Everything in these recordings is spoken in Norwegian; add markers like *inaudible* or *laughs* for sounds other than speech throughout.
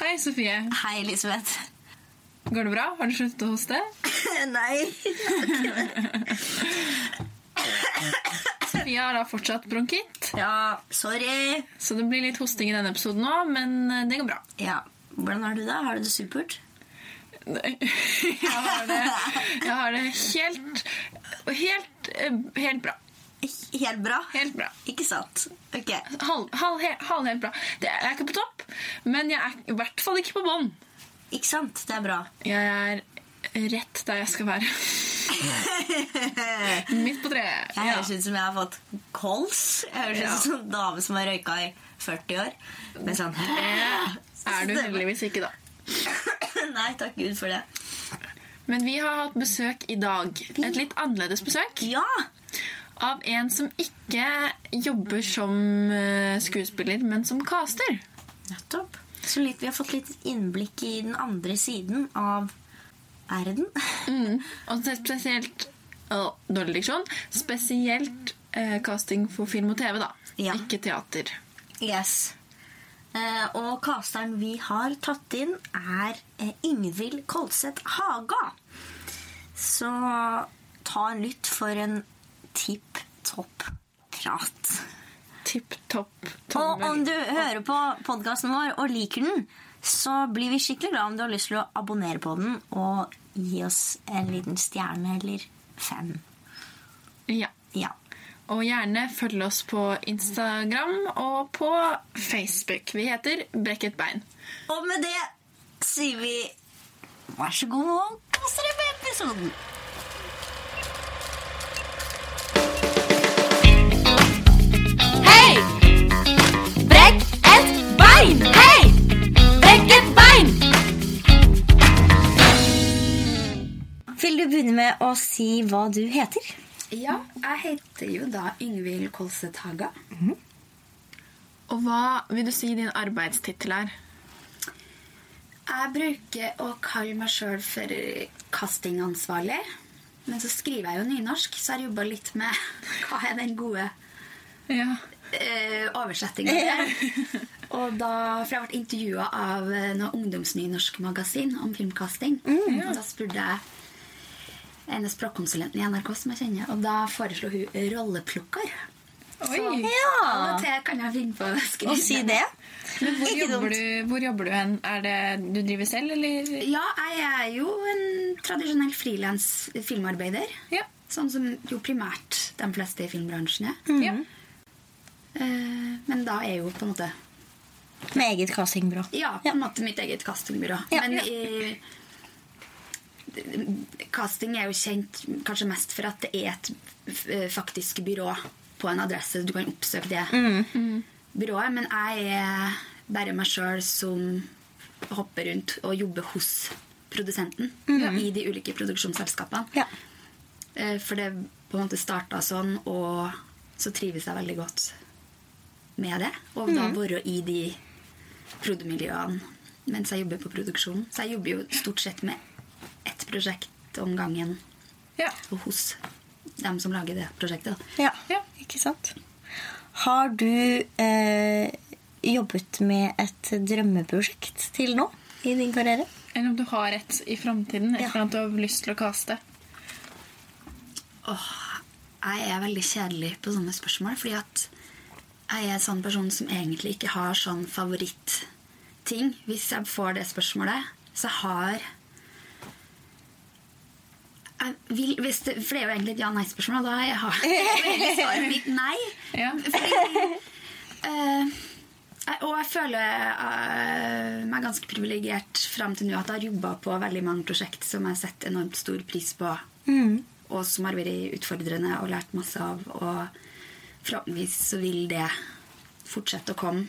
Hei, Sofie. Hei, Elisabeth. Går det bra? Har du sluttet å hoste? *laughs* Nei. Sofie har da fortsatt bronkitt, Ja, sorry. så det blir litt hosting i denne episoden òg, men eh, det går bra. Ja, Hvordan har du det? Har du det supert? *laughs* Jeg har det, jeg har det helt, helt, eh, helt bra. Helt bra? Helt bra. Ikke sant? Ok. Halv, halv, halv helt bra. Det jeg er ikke på topp, men jeg er i hvert fall ikke på bånn. Ikke sant? Det er bra. Jeg er rett der jeg skal være. *laughs* Midt på treet. Jeg høres ut som jeg har fått kols. Jeg høres Ja. ut som en dame som har røyka i 40 år. Men sånn *laughs* er du heldigvis ikke, da. *laughs* Nei, takk Gud for det. Men vi har hatt besøk i dag. Et litt annerledes besøk. Ja! Av en som ikke jobber som eh, skuespiller, men som caster. Nettopp. Så litt, vi har fått litt innblikk i den andre siden av verden. *laughs* Mm. Og spesielt oh, Dårlig diksjon. Spesielt eh, casting for film og TV, da. Ja. Ikke teater. Yes. Eh, og casteren vi har tatt inn, er eh, Ingvild Kolseth Haga. Så ta en lytt for en tipp topp prat. Tipp topp Og om du hører på podkasten vår og liker den, så blir vi skikkelig glad om du har lyst til å abonnere på den og gi oss en liten stjerne eller fem. Ja. Ja. Og gjerne følg oss på Instagram og på Facebook. Vi heter Brekket bein. Og med det sier vi vær så god og kos dere med episoden. Vil du begynne med å si hva du heter? Ja, jeg heter jo da Yngvild Kolset Haga. Og hva vil du si din arbeidstittel er? Jeg bruker å kalle meg sjøl for castingansvarlig. Men så skriver jeg jo nynorsk, så jeg jobba litt med hva er den gode Ja. eh, oversettinga der. Og da, for jeg ble intervjua av noe ungdomsnynorsk-magasin om filmkasting. Og da spurte jeg ene språkkonsulenten i NRK som jeg kjenner, og da foreslo hun rolleplukker. Oi! Så, og Det kan jeg finne på å skrive Og si det? Men hvor *laughs* jobber, du, hvor jobber du hen? Er det du driver selv, eller? Ja, jeg er jo en tradisjonell frilans filmarbeider. Ja. Sånn som jo primært de fleste i filmbransjen er. ja. Eh, men da er jo på en måte Med eget castingbyrå. Ja, på en måte mitt eget castingbyrå. Ja. men eh, casting er jo kjent kanskje mest for at det er et eh, faktisk byrå på en adresse. Du kan oppsøke det byrået. Men jeg er bare meg sjøl som hopper rundt og jobber hos produsenten i de ulike produksjonsselskapene. Ja. Eh, For det på en måte starta sånn, og så trives jeg veldig godt med det. Og da være i de produmiljøene mens jeg jobber på produksjonen. Så jeg jobber jo stort sett med ett prosjekt om gangen Ja. og hos dem som lager det prosjektet. Ja. Ja. Ikke sant? Har du eh, jobbet med et drømmeprosjekt til nå i din karriere? Eller om du har et i framtiden? Et Ja. eller annet du har lyst til å kaste? Åh, jeg er veldig kjedelig på sånne spørsmål, fordi at jeg er en sånn person som egentlig ikke har sånn favoritting. Hvis jeg får det spørsmålet, så har jeg vil, det, For det er jo egentlig et ja-nei-spørsmål, og da jeg har *laughs* jeg svaret mitt nei. Ja. Fordi uh, Og jeg føler uh, meg ganske privilegert fram til nå at jeg har jobba på veldig mange prosjekt som jeg setter enormt stor pris på, og som har vært utfordrende og lært masse av. Og forhåpentligvis så vil det fortsette å komme.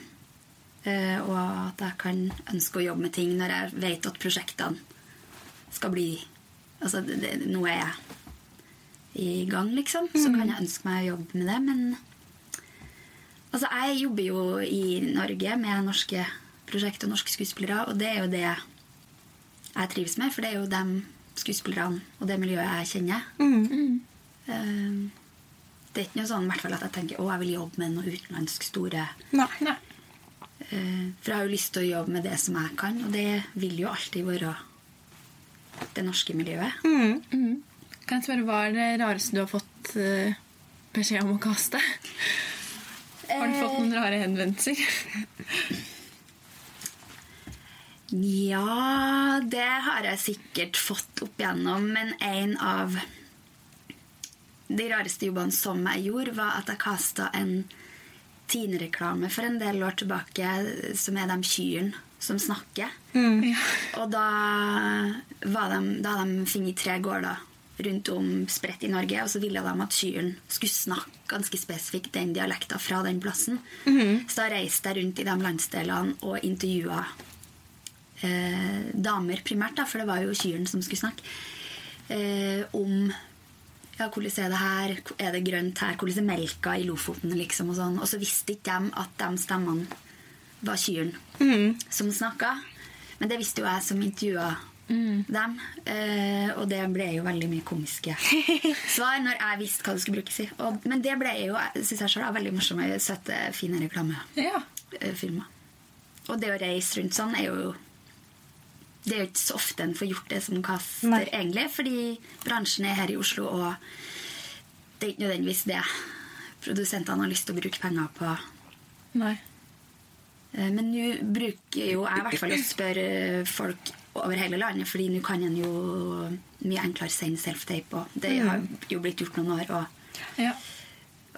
Uh, og at jeg kan ønske å jobbe med ting når jeg vet at prosjektene skal bli Altså, det, det, nå er jeg i gang, liksom. Så kan jeg ønske meg å jobbe med det, men Altså, jeg jobber jo i Norge med norske prosjekt og norske skuespillere, og det er jo det jeg trives med, for det er jo de skuespillerne og det miljøet jeg kjenner. Eh, Det er ikke noe sånn hvert fall at jeg tenker å, jeg vil jobbe med noe utenlandsk store Nei. Nei. Eh, For jeg har jo lyst til å jobbe med det som jeg kan, og det vil jo alltid være det norske miljøet. Kan jeg spørre, Hva er det rareste du har fått eh, beskjed om å kaste? Har du fått noen rare henvendelser? Ja, det har jeg sikkert fått opp igjennom, men en av de rareste jobbene som jeg gjorde, var at jeg kasta en Tine-reklame for en del år tilbake, som er de kyrne som snakker. Og da, var de, da hadde de funnet tre gårder rundt om spredt i Norge, og så ville de at kyrne skulle snakke ganske spesifikt den dialekta fra den plassen. Så da reiste jeg rundt i de landsdelene og intervjua eh, damer primært, da, for det var jo kyrne som skulle snakke, eh, om ja, hvordan er det her, er det grønt her, hvordan er melka i Lofoten, liksom, og sånn. Og så visste ikke de at de stemmene var kyrne som snakka. Men det visste jo jeg som intervjua dem. Uh, og det ble jo veldig mye komiske *laughs* svar når jeg visste hva du skulle brukes i. Og, men det ble jo, synes jeg selv, veldig morsomme, søte, fine reklamefilmer. Ja. Og det å reise rundt sånn er jo Det er jo ikke så ofte en får gjort det som caster, Nei. egentlig. Fordi bransjen er her i Oslo, og det er ikke nødvendigvis det produsentene har lyst til å bruke penger på. Nei. Eh, Men nå bruker jo jeg i hvert fall å spørre folk over hele landet, fordi nå kan en jo mye enklere sende self-tape. Og det har jo blitt gjort noen år. Og, Ja.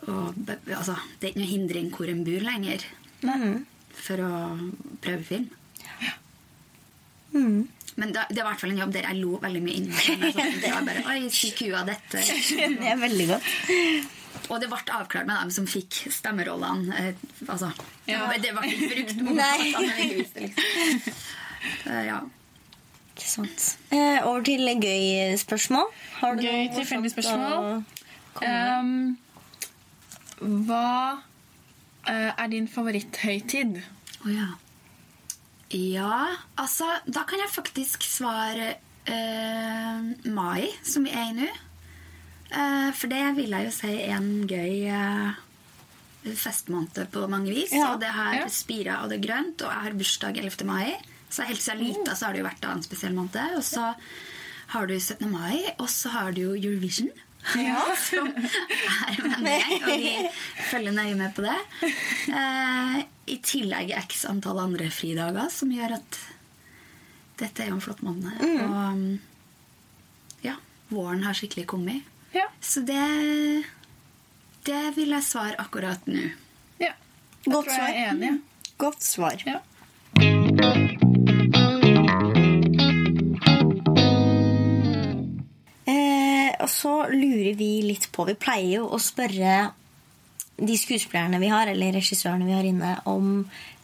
og altså, det er ikke noe hindring hvor en bor lenger for å prøve film. Men da, det var i hvert fall en jobb der jeg lo veldig mye inni meg. *laughs* Sånn, det var bare, Oi, si kua dette? Det er veldig godt. Og det ble avklart med dem som fikk stemmerollene. Eh, altså, Ja. Det ble ikke brukt mot liksom. Ja. Ikke sant. Eh, over til gøy spørsmål. Har du Gøy, noe tilfeldig spørsmål. Um, hva uh, er din favoritthøytid? Å ja. Ja, altså Da kan jeg faktisk svare uh, mai, som vi er i nå. Eh, for det vil jeg jo si er en gøy eh, festmåned på mange vis. Ja, og det har ja. spira, og det er grønt, og jeg har bursdag 11. mai. Så helt siden jeg lita så har det jo vært en spesiell måned. Og så har du 17. mai, og så har du jo Eurovision. *laughs* som er med meg, og vi følger nøye med på det. Eh, I tillegg x antall andre fridager, som gjør at dette er jo en flott måned. Og um, ja, våren har skikkelig kommet. Ja. Så det Det vil jeg svare akkurat nå. ja. Godt tror jeg er svar. enig. Godt svar. Ja. Eh, og så lurer vi litt på Vi pleier jo å spørre de skuespillerne vi har, eller regissørene vi har inne, om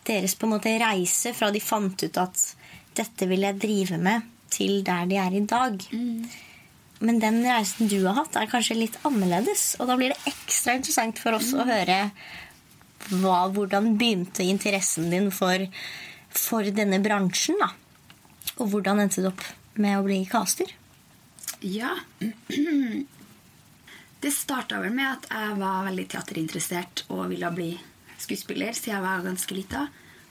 deres på en måte reise fra de fant ut at dette vil jeg drive med, til der de er i dag. Men den reisen du har hatt, er kanskje litt annerledes. Og da blir det ekstra interessant for oss å høre hva, hvordan begynte interessen din for, for denne bransjen. da? Og hvordan endte du opp med å bli caster? Ja. *clears throat* Det starta vel med at jeg var veldig teaterinteressert og ville bli skuespiller siden jeg var ganske lita.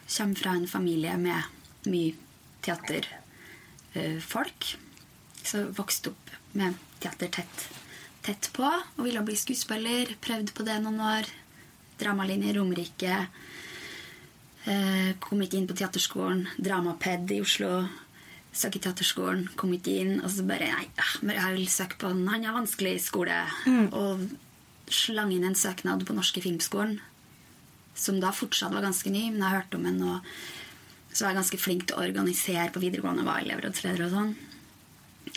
Kommer fra en familie med mye teaterfolk. Så vokste opp med teater tett, tett på og ville bli skuespiller. Prøvde på det noen år. Dramalinje i Romerike. Eh, kom ikke inn på teaterskolen. Dramaped i Oslo. Søk i teaterskolen, kom ikke inn. Og så bare Nei, ah, jeg vil søke på en annen vanskelig skole. Og slang inn en søknad på Norske Filmskolen. Som da fortsatt var ganske ny, men jeg hørte om den. Og så var jeg ganske flink til å organisere på videregående. Var elevrådsleder og sånn.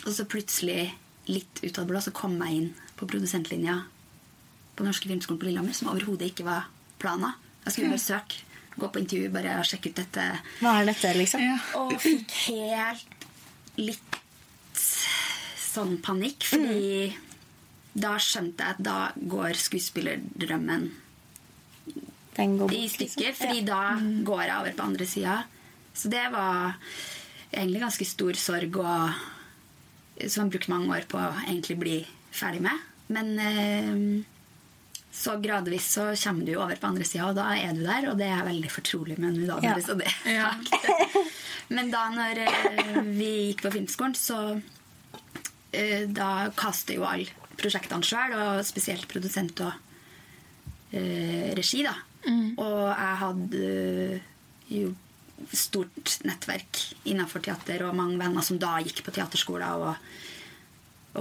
Og så plutselig, litt ut av det blå, så kom jeg inn på produsentlinja på Norske Filmskolen på Lillehammer, som overhodet ikke var plana. Jeg skulle bare søke, gå på intervju, bare sjekke ut dette. Hva er dette, liksom? Ja. Og fikk helt litt sånn panikk, fordi da skjønte jeg at da går skuespillerdrømmen Den går i stykker, liksom. fordi da går jeg over på andre sida. Så det var egentlig ganske stor sorg, og som jeg brukte mange år på å egentlig bli ferdig med. Men eh, så gradvis så kommer du over på andre sida, og da er du der, og det er jeg veldig fortrolig med nå. da, Ja. så det Ja. *laughs* Men da når eh, vi gikk på filmskolen, så eh, da kaster jo alle prosjektene sjøl, og spesielt produsent og regi, da. Og jeg hadde eh, jo stort nettverk innenfor teater og mange venner som da gikk på teaterskoler. Og,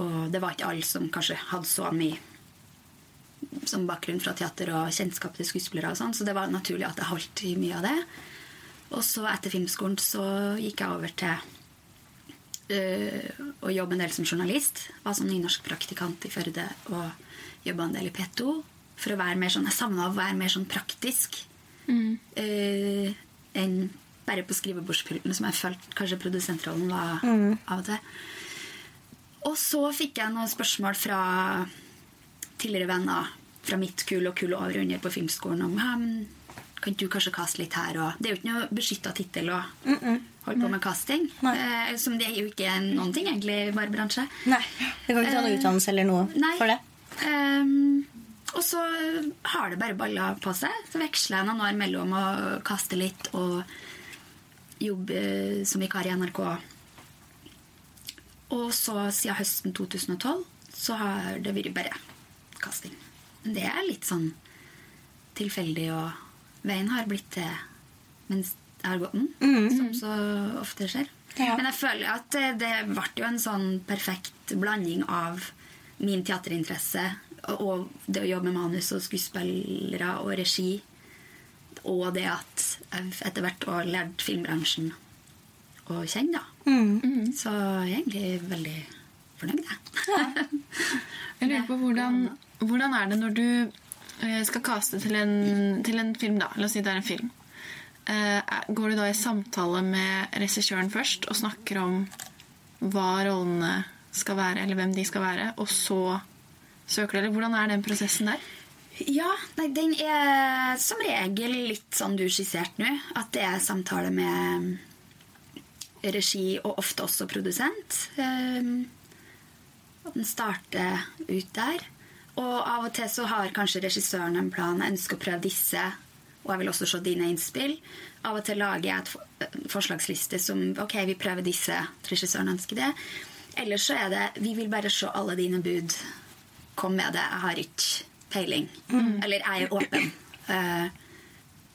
og det var ikke alle som kanskje hadde så mye som bakgrunn fra teater og kjennskap til skuespillere. og sånn, Så det var naturlig at jeg holdt i mye av det. Og så etter filmskolen så gikk jeg over til øh, å jobbe en del som journalist. Var sånn nynorsk praktikant i Førde og jobba en del i P2. For å være mer sånn, Jeg savna å være mer sånn praktisk øh, enn bare på skrivebordspulten, som jeg følte kanskje produsentrollen var av og til. Og så fikk jeg noen spørsmål fra tidligere venner fra mitt kull og kull over under på filmskolen om kan du kanskje kaste litt her? Og det er jo ikke noe beskytta tittel å holde på med casting. Eh, som det er jo ikke noen ting, egentlig, bare bransje. Nei. Du kan ikke ta noe utdannelse eller noe Nei. for det? Um, og så har det bare balla på seg. Så veksler jeg noen år mellom å kaste litt og jobbe som vikar i NRK. Og så siden høsten 2012 så har det vært bare casting. Men det er litt sånn tilfeldig, og veien har blitt til mens jeg har gått den, som så ofte skjer. Ja. Men jeg føler at det, det ble jo en sånn perfekt blanding av min teaterinteresse og det å jobbe med manus og skuespillere og regi, og det at jeg etter hvert har lært filmbransjen å kjenne, da. Mm. Så jeg er egentlig veldig fornøyd, jeg. *laughs* Jeg lurer på hvordan, hvordan er det når du eh, skal kaste til en, til en film, da. La oss si det er en film. Eh, Går du da i samtale med regissøren først og snakker om hva rollene skal være, eller hvem de skal være, og så søker dere? Hvordan er den prosessen der? Ja, nei, den er som regel litt sånn du skisserte nå. At det er samtale med regi og ofte også produsent. Um, den starter ut der. Og av og til så har kanskje regissøren en plan. Jeg ønsker å prøve disse, og jeg vil også se dine innspill. Av og til lager jeg et forslagsliste som Ok, vi prøver disse. Regissøren ønsker det. Ellers så er det Vi vil bare se alle dine bud. Kom med det. Jeg har ikke peiling. Eller jeg er åpen. Uh,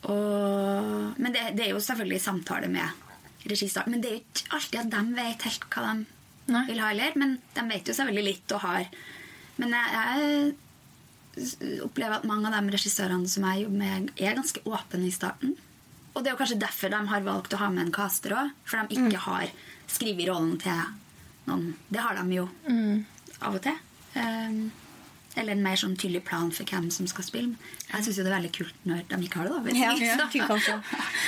og, men det, det er jo selvfølgelig samtale med regissøren. Men det er jo ikke alltid at de vet helt hva de Nei. vil ha heller. Men de vet jo selvfølgelig litt og har Men jeg, jeg opplever at mange av de regissørene som jeg jobber med, er ganske åpne i starten. Og det er jo kanskje derfor de har valgt å ha med en caster òg. For de ikke har skrevet rollen til noen. Det har de jo av og til. Um, eller en mer sånn tydelig plan for hvem som skal spille. Jeg syns det er veldig kult når de ikke har det. da vet Ja, jeg. du kan få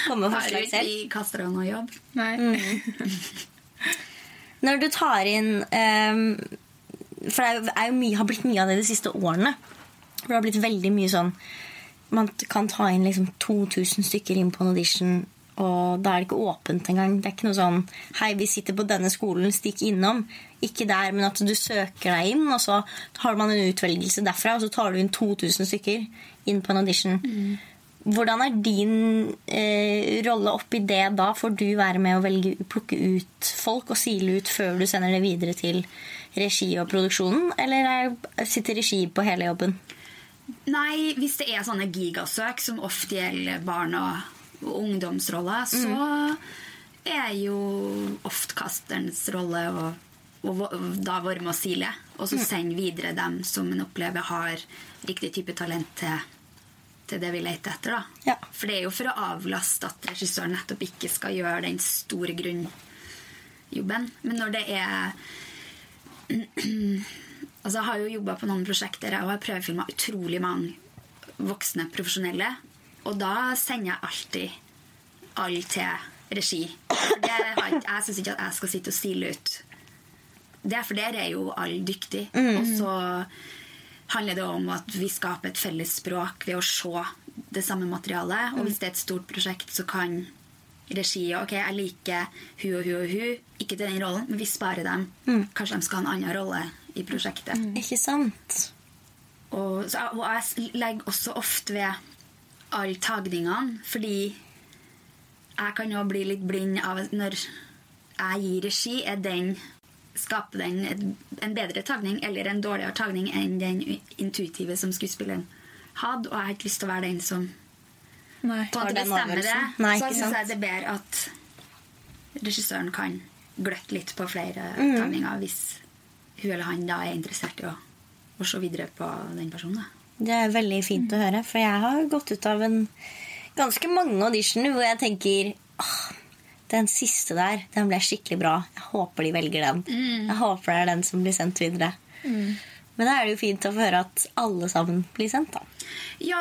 komme og forslag selv. ikke kaster i noe jobb. Nei. Nei. *laughs* Når du tar inn um, For det er jo, er jo mye, har blitt mye av det de siste årene. For det har blitt veldig mye sånn Man kan ta inn liksom 2000 stykker inn på en audition, og da er det ikke åpent engang. Det er ikke noe sånn Hei, vi sitter på denne skolen, stikk innom. Ikke der, men at du søker deg inn, og så har man en utvelgelse derfra, og så tar du inn 2000 stykker inn på en audition. Hvordan er din eh, rolle oppi det da? Får du være med å velge, plukke ut folk og sile ut før du sender det videre til regi og produksjonen? Eller er, sitter regi på hele jobben? Nei, hvis det er sånne gigasøk som ofte gjelder barn og, og ungdomsroller, så er jo oftkasterens rolle å va- da være med å sile, og så sende videre dem som en opplever har riktig type talent til, til det vi leter etter. da. Ja. For det er jo for å avlaste at regissøren nettopp ikke skal gjøre den store grunnjobben. Men når det er *clears throat* Altså, jeg har jo jobba på noen prosjekter og har prøvefilma utrolig mange voksne profesjonelle. Og da sender jeg alltid alle til regi. For det har, jeg syns ikke at jeg skal sitte og stile ut. Det for der er jo alle dyktige. Og så handler det om at vi skaper et felles språk ved å se det samme materialet. Og hvis det er et stort prosjekt, så kan regi Ok, jeg liker hun og hun og hun. Ikke til den rollen, men vi sparer dem. Kanskje de skal ha en annen rolle i prosjektet. Ikke sant? Og, så, og jeg legger også ofte ved alle tagningene, fordi jeg kan jo bli litt blind av når jeg gir regi, er den skaper den en bedre tagning eller en dårligere tagning enn den intuitive som skuespilleren hadde. Og jeg har ikke lyst til å være den som Nei. på en måte bestemmer det. Nei, så syns jeg det er bedre at regissøren kan gløtte litt på flere mm. tagninger hvis hun eller han da er interessert i å, å se videre på den personen. da. Det er veldig fint å høre, for jeg har gått ut av en ganske mange auditioner hvor jeg tenker «Åh, den siste der, den ble skikkelig bra. Jeg håper de velger den. Jeg håper det er den som blir sendt videre. Men da er det jo fint å få høre at alle sammen blir sendt, da. Ja,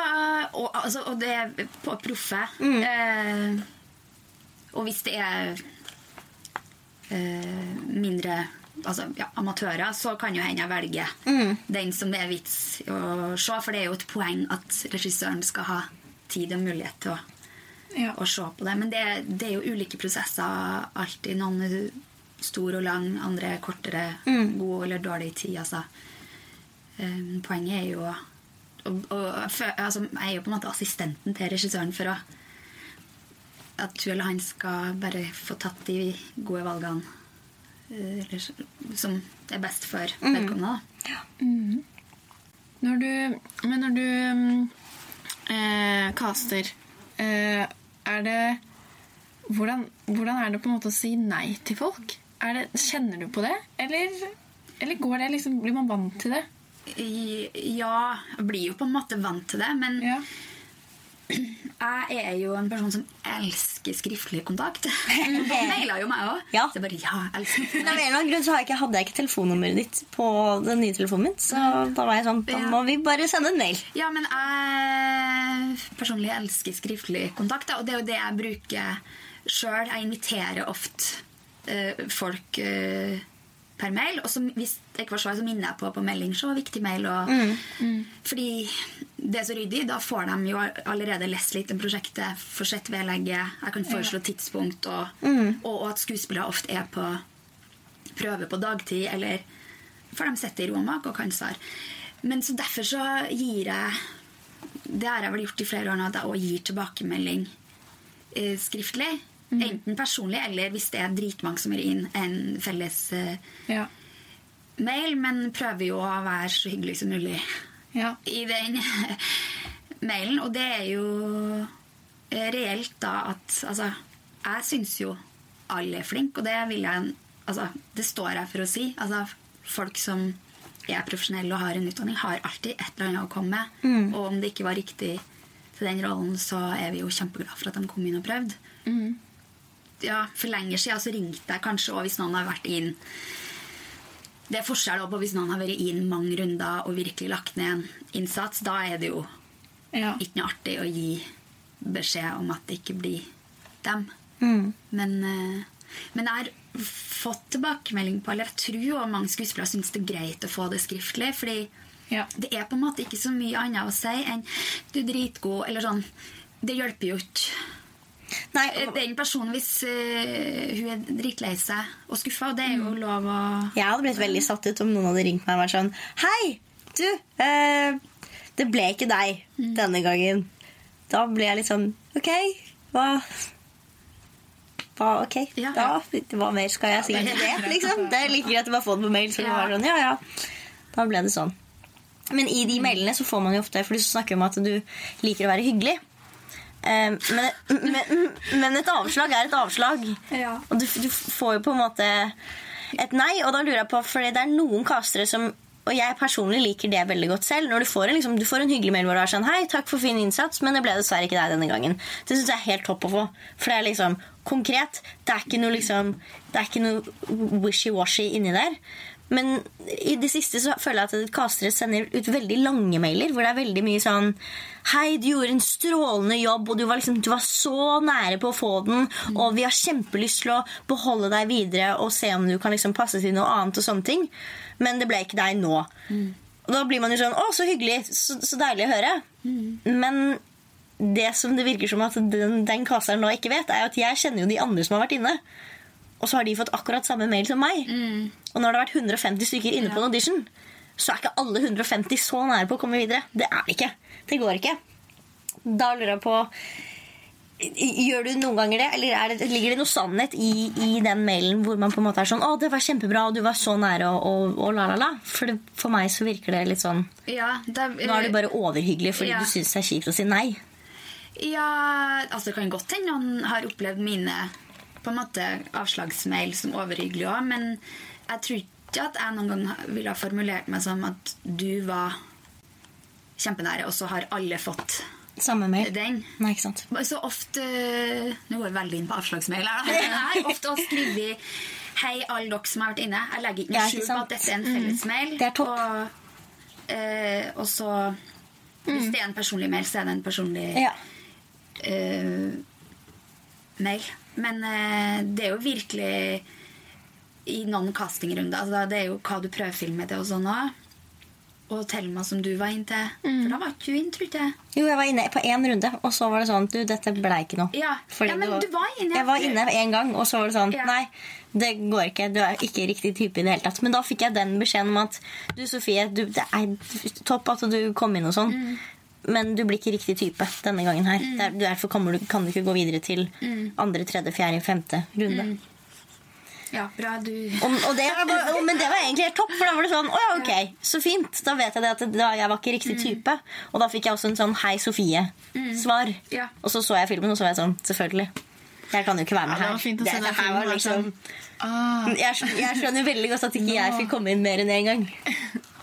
og, altså, og det er på proffe. Mm. Eh, og hvis det er eh, mindre altså, ja, amatører, så kan jo hende jeg velger Mm. den som det er vits å se. For det er jo et poeng at regissøren skal ha tid og mulighet til å, Ja. å se på det. Men det, det er jo ulike prosesser alltid. Noen er stor og lang, andre kortere. Mm. God eller dårlig tid. Altså. Um, poenget er jo og, og, altså, Jeg er jo på en måte assistenten til regissøren for å at hun eller han skal bare få tatt de gode valgene eh, eller, som er best for vedkommende. da. Når du, men når du mm, eh, caster, eh, er det hvordan, hvordan er det på en måte å si nei til folk? Er det, kjenner du på det? Eller, eller går det liksom, blir man vant til det? Ja, jeg blir jo på en måte vant til det, men Ja. Jeg er jo en person som elsker skriftlig kontakt. *laughs* Du maila jo meg òg. Ja. Så jeg bare ja, elsker av en eller annen grunn så jeg ikke, hadde jeg ikke telefonnummeret ditt på den nye telefonen min. Så da var jeg sånn, da må vi bare sende en mail. Ja, men jeg personlig elsker skriftlig kontakt, og det er jo det jeg bruker sjøl. Jeg inviterer ofte eh, folk eh, per mail, og så hvis det ikke var svar, så minner jeg på på melding. Så viktig mail. Og, Fordi det er så ryddig. Da får de jo allerede lest litt om prosjektet, får sett vedlegget, jeg kan foreslå tidspunkt, og, og, og at skuespillere ofte er på prøve på dagtid, eller får de sitte i ro og mak og kan svare. Men så derfor så gir jeg Det har jeg vel gjort i flere år nå, at jeg også gir tilbakemelding eh, skriftlig. Enten personlig, eller hvis det er dritmange som gir inn en felles uh, Ja. mail. Men prøver jo å være så hyggelig som mulig Ja. i den *laughs* mailen. Og det er jo eh, reelt da at Altså, jeg syns jo alle er flinke, og det vil jeg Altså, det står jeg for å si. Altså, folk som er profesjonelle og har en utdanning, har alltid et eller annet å komme med. Og om det ikke var riktig til den rollen, så er vi jo kjempeglade for at de kom inn og prøvde. Ja, For lenger siden så ringte jeg kanskje òg hvis noen har vært inn det er forskjell på hvis noen har vært inn mange runder og virkelig lagt ned en innsats. Da er det jo Ja. ikke noe artig å gi beskjed om at det ikke blir dem. Mm. Men, eh, men jeg har fått tilbakemelding på Eller jeg tror jo mange skuespillere syns det er greit å få det skriftlig. Fordi Ja. det er på en måte ikke så mye annet å si enn 'du er dritgod', eller sånn. Det hjelper jo ikke Nei, eh, den personen hvis uh, hun er drittlei seg og skuffa. Og det er jo lov å Jeg hadde blitt veldig satt ut om noen hadde ringt meg og vært sånn Hei, du, Uh, det ble ikke deg denne gangen. Da ble jeg litt sånn Ok, hva hva, ok, Ja, da, hva mer skal jeg si Ja, til det? Liksom? Det er like greit å bare få det på mail. Så Ja. sånn, ja, ja. Da ble det sånn. Men i de mailene så får man jo ofte For du snakker om at du liker å være hyggelig. Eh, men, men, men et avslag er et avslag. Ja. Og du, du får jo på en måte et nei, og da lurer jeg på Fordi det er noen castere som Og jeg personlig liker det veldig godt selv. Når du får en, liksom, du får en hyggelig mail hvor du er sånn Hei, takk for fin innsats, men det ble dessverre ikke deg denne gangen. Det syns jeg er helt topp å få. For det er liksom konkret. Det er ikke noe liksom Det er ikke noe wishy-washy inni der. Men i det siste så føler jeg at castere sender ut veldig lange mailer hvor det er veldig mye sånn Hei, du gjorde en strålende jobb, og du var, liksom, du var så nære på å få den, og vi har kjempelyst til å beholde deg videre og se om du kan liksom passe til noe annet og sånne ting. Men det ble ikke deg nå. Og da blir man jo sånn Å, så hyggelig. Så, så deilig å høre. Men det som det virker som at den, den nå ikke vet, er at jeg kjenner jo de andre som har vært inne. Og så har de fått akkurat samme mail som meg. Og nå har det vært 150 stykker inne på en audition. så er ikke alle 150 så nære på å komme videre. Det er det ikke. Det går ikke. Da lurer jeg på Gjør du noen ganger det, eller er det, ligger det noe sannhet i, i den mailen hvor man på en måte er sånn 'Å, det var kjempebra, og du var så nære', og, og, og la, la, la? For, det, for meg så virker det litt sånn Ja, det, Nå er du bare overhyggelig fordi Ja. du syns det er kjipt å si nei. Ja, altså Det kan godt hende han har opplevd mine på en måte avslagsmail som overhyggelig òg, men jeg tror ikke at jeg noen gang ville ha formulert meg som at du var kjempenære, og så har alle fått Samme mail. den. Nei, ikke sant. Så ofte Nå går jeg veldig inn på avslagsmail. her, *laughs* da. Jeg har ofte skrevet Hei, alle dere som har vært inne. Jeg legger ikke noe skjul på at dette er en fellesmail. Det er topp. Og, eh, og så Hvis det er en personlig mail, så er det en personlig Ja. eh, mail. Men eh, det er jo virkelig i noen castingrunder. Altså, det er jo hva du prøvefilmer til og sånn òg. Og Thelma, som du var inn til. For da var ikke du inn, tror ikke jeg. Jo, jeg var inne på én runde, og så var det sånn Du, dette ble ikke noe. Ja. Ja, men det du var inne. Jeg var inne én gang, og så var det sånn Ja. Nei, det går ikke. Du er ikke riktig type i det hele tatt. Men da fikk jeg den beskjeden om at du, Sofie, du, det er topp at du kom inn og sånn. Mm. Men du blir ikke riktig type denne gangen her. Mm. derfor kan du, kan du ikke gå videre til Mm. andre, tredje, fjerde, femte runde. Ja, bra, du Og, og det og, men det var egentlig helt topp, for da var det sånn Å ja, ok, så fint. Da vet jeg det at da, jeg var ikke riktig type. Og da fikk jeg også en sånn Hei, Sofie-svar. Ja. Og så så jeg filmen, og så var jeg sånn Selvfølgelig. Jeg kan jo ikke være med Ja, det her. var fint å se Dette den her var liksom sånn, Ah, jeg, jeg skjønner veldig godt at ikke jeg fikk komme inn mer enn én gang. *laughs*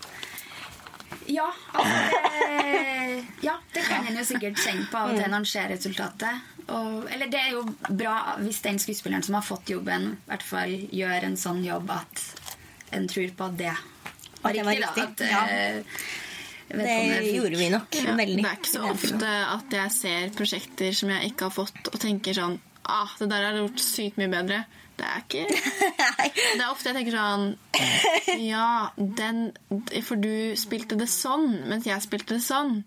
Ja, altså det, ja, det kan en jo sikkert kjenne på av og til når en ser resultatet. Og, eller det er jo bra hvis den skuespilleren som har fått jobben, i hvert fall gjør en sånn jobb at en tror på at det var riktig. det var riktig. da, At, ja. eh, Det gjorde vi nok ja, veldig. det er ikke så ofte at jeg ser prosjekter som jeg ikke har fått, og tenker sånn ah, Det der har gjort sykt mye bedre. Det er ikke *laughs* Det er ofte jeg tenker sånn Ja, den For du spilte det sånn, mens jeg spilte det sånn.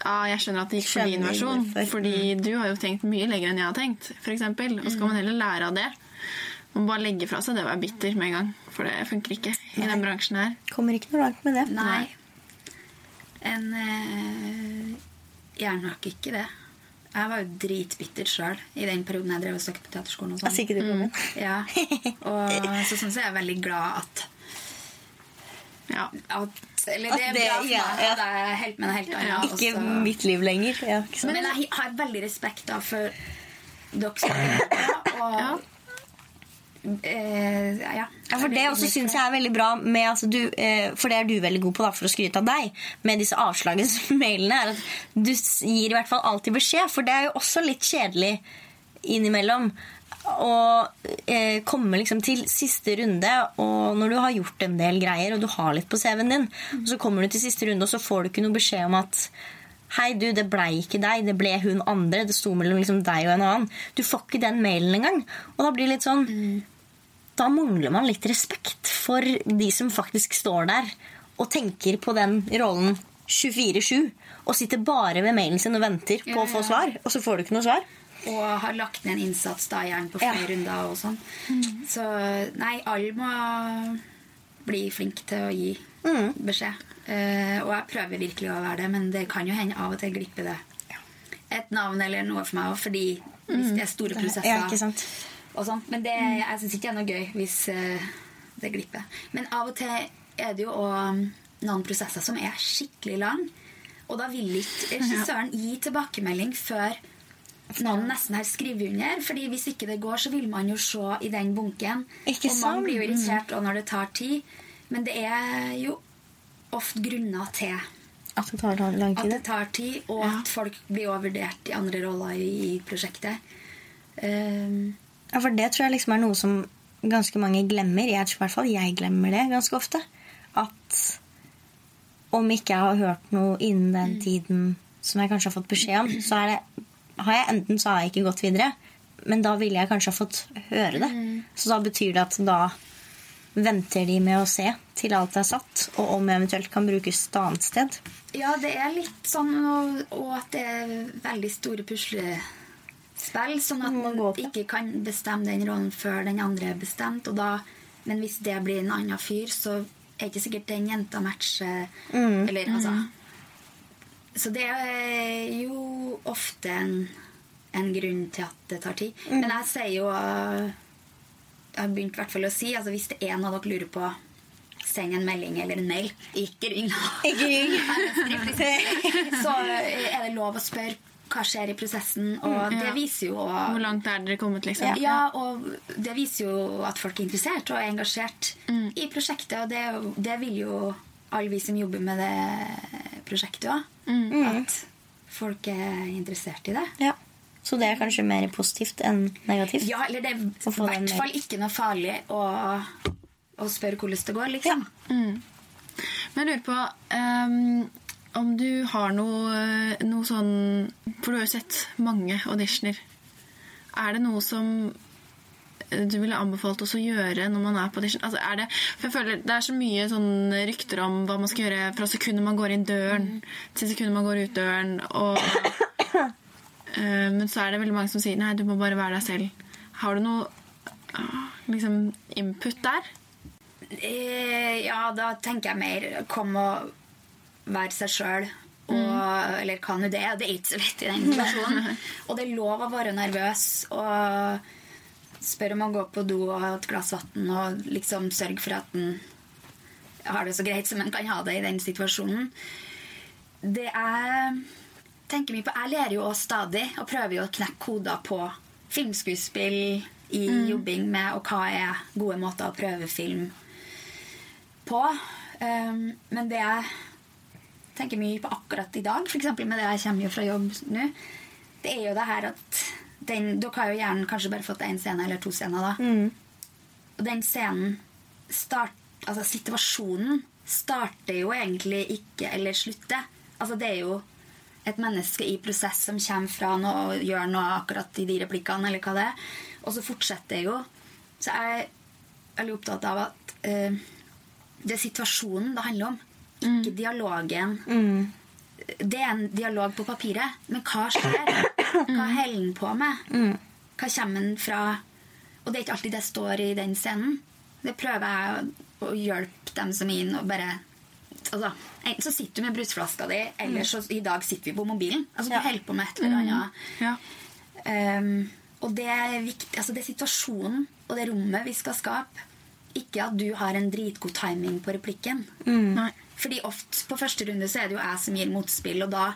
Ja, jeg skjønner at det gikk for din versjon. Fordi du har jo tenkt mye lenger enn jeg har tenkt. For eksempel. Og så kan man heller lære av det. Man bare legge fra seg det å være bitter med en gang. For det funker ikke i den bransjen her. Kommer ikke noe langt med det. Nei. En øh, gjør nok ikke det. Jeg var jo dritbitter sjøl i den perioden jeg drev og søkte på teaterskolen. og sånn. ikke du. Ja. Og så sånn så er jeg veldig glad at, Ja. at Eller At det er bra for ja, meg ja. jeg er helt med noe helt annet. Ikke også. mitt liv lenger. Ja? Men jeg har veldig respekt da for dere som er og. Eh, ja. Ja, for Det også syns jeg er veldig bra, med, altså, du, eh, for det er du veldig god på, da, for å skryte av deg, med disse avslagsmailene, *laughs* er at du gir i hvert fall alltid beskjed. For det er jo også litt kjedelig innimellom å eh, komme liksom til siste runde, og når du har gjort en del greier, og du har litt på CV-en din, og så kommer du til siste runde, og så får du ikke noe beskjed om at Hei, du, det blei ikke deg, det ble hun andre. Det sto mellom liksom deg og en annen. Du får ikke den mailen engang. Og da blir det litt sånn da mangler man litt respekt for de som faktisk står der og tenker på den rollen 24-7 og sitter bare ved mailen sin og venter på Ja, å få svar, og så får du ikke noe svar. Og har lagt ned en innsats da gjerne på Ja. flere runder og sånn. Så nei, alle må bli flinke til å gi beskjed. Uh, og jeg prøver virkelig å være det, men det kan jo hende av og til glipper det et navn eller noe for meg òg, fordi hvis det er store prosesser Ja, sånn. Men det, jeg syns ikke det er noe gøy hvis eh, det glipper. Men av og til er det jo òg noen prosesser som er skikkelig lang. Og da vil ikke regissøren gi tilbakemelding før noen nesten har skrevet under. Fordi hvis ikke det går, så vil man jo se i den bunken. Ikke og man blir jo irritert og når det tar tid. Men det er jo ofte grunner til At det tar lang, tid. at det tar tid, og at folk blir overvurdert i andre roller i, i prosjektet. Um, Ja, for det tror jeg liksom er noe som ganske mange glemmer. Jeg, I hvert fall jeg glemmer det ganske ofte. At om ikke jeg har hørt noe innen den tiden som jeg kanskje har fått beskjed om, så er det, har jeg enten så har jeg ikke gått videre, men da ville jeg kanskje ha fått høre det. Så da betyr det at da venter de med å se til alt er satt, og om eventuelt kan brukes et annet sted. Ja, det er litt sånn, og, og at det er veldig store puslespill, sånn at man ikke kan bestemme den rollen før den andre er bestemt. Da, men hvis det blir en annen fyr, så er ikke sikkert den jenta matcher Mm. Eller altså Så det er jo ofte en, en grunn til at det tar tid. Mm. Men jeg sier jo Jeg har begynt i hvert fall å si altså hvis det er noe dere lurer på, send en melding eller en mail. Ikke ring. Ikke ring. *laughs* *laughs* Så er det lov å spørre hva skjer i prosessen, og det Ja. viser jo Hvor langt er dere kommet, liksom? ja, og det viser jo at folk er interessert og er engasjert Mm. i prosjektet. Og det, det vil jo alle vi som jobber med det prosjektet òg. Mm. At folk er interessert i det. Ja. Så det er kanskje mer positivt enn negativt? Ja, eller det er i hvert fall ikke noe farlig å, å spørre hvordan det går, liksom. Men jeg lurer på ehm, om du har noe, noe sånn For du har jo sett mange auditioner. Er det noe som du ville anbefalt oss å gjøre når man er på audition? Altså, er det, for jeg føler Det er så mye sånn rykter om hva man skal gjøre fra sekundet man går inn døren til sekundet man går ut døren. Og, eh, men så er det veldig mange som sier nei, du må bare være deg selv. Har du noe ah, liksom, input der? Eh, ja, da tenker jeg mer kom og være seg sjøl. Eller kan nå det er. Det er ikke så lett i den situasjonen. *laughs* Og det er lov å være nervøs og spørre om å gå på do og ha et glass vann og liksom sørge for at en har det så greit som en kan ha det i den situasjonen. Det er tenker mye på Jeg lærer jo også stadig og prøver jo å knekke koder på filmskuespill i jobbing med, og hva er gode måter å prøve film på. Um, men det jeg tenker mye på akkurat i dag, f.eks. med det jeg kommer jo fra jobb nå, det er jo det her at den, Dere har jo gjerne kanskje bare fått én scene eller to scener, da. Og den scenen start, Altså situasjonen starter jo egentlig ikke eller slutter. Altså det er jo et menneske i prosess som kommer fra noe og gjør noe akkurat i de replikkene, eller hva det er. Og så fortsetter det jo. Så jeg er veldig opptatt av at uh, det er situasjonen det handler om, ikke dialogen. Det er en dialog på papiret, men hva skjer? *coughs* Hva holder han på med? Hva kommer den fra? Og det er ikke alltid det står i den scenen. Det prøver jeg å hjelpe dem som er inn og bare altså, Enten så sitter du med brusflaska di, eller så i dag sitter vi på mobilen. Altså Du Ja. holder på med et eller annet. Ja. Um, og det er viktig, altså det er situasjonen og det rommet vi skal skape. Ikke at du har en dritgod timing på replikken. Nei. Fordi ofte på første runde så er det jo jeg som gir motspill, og da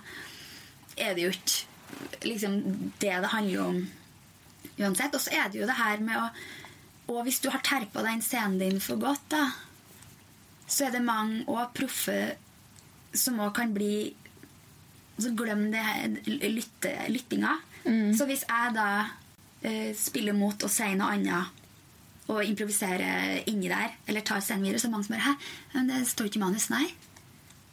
er det jo ikke liksom det det handler om uansett. Og så er det jo det her med å Og hvis du har terpa den scenen din for godt, da, så er det mange og proffe som òg kan bli Så glem det lytte, lyttinga. Så hvis jeg da uh, spiller mot og sier noe annet og improvisere inni der, eller tar scenen videre, så mange som bare Hæ, men det står ikke i manus, nei.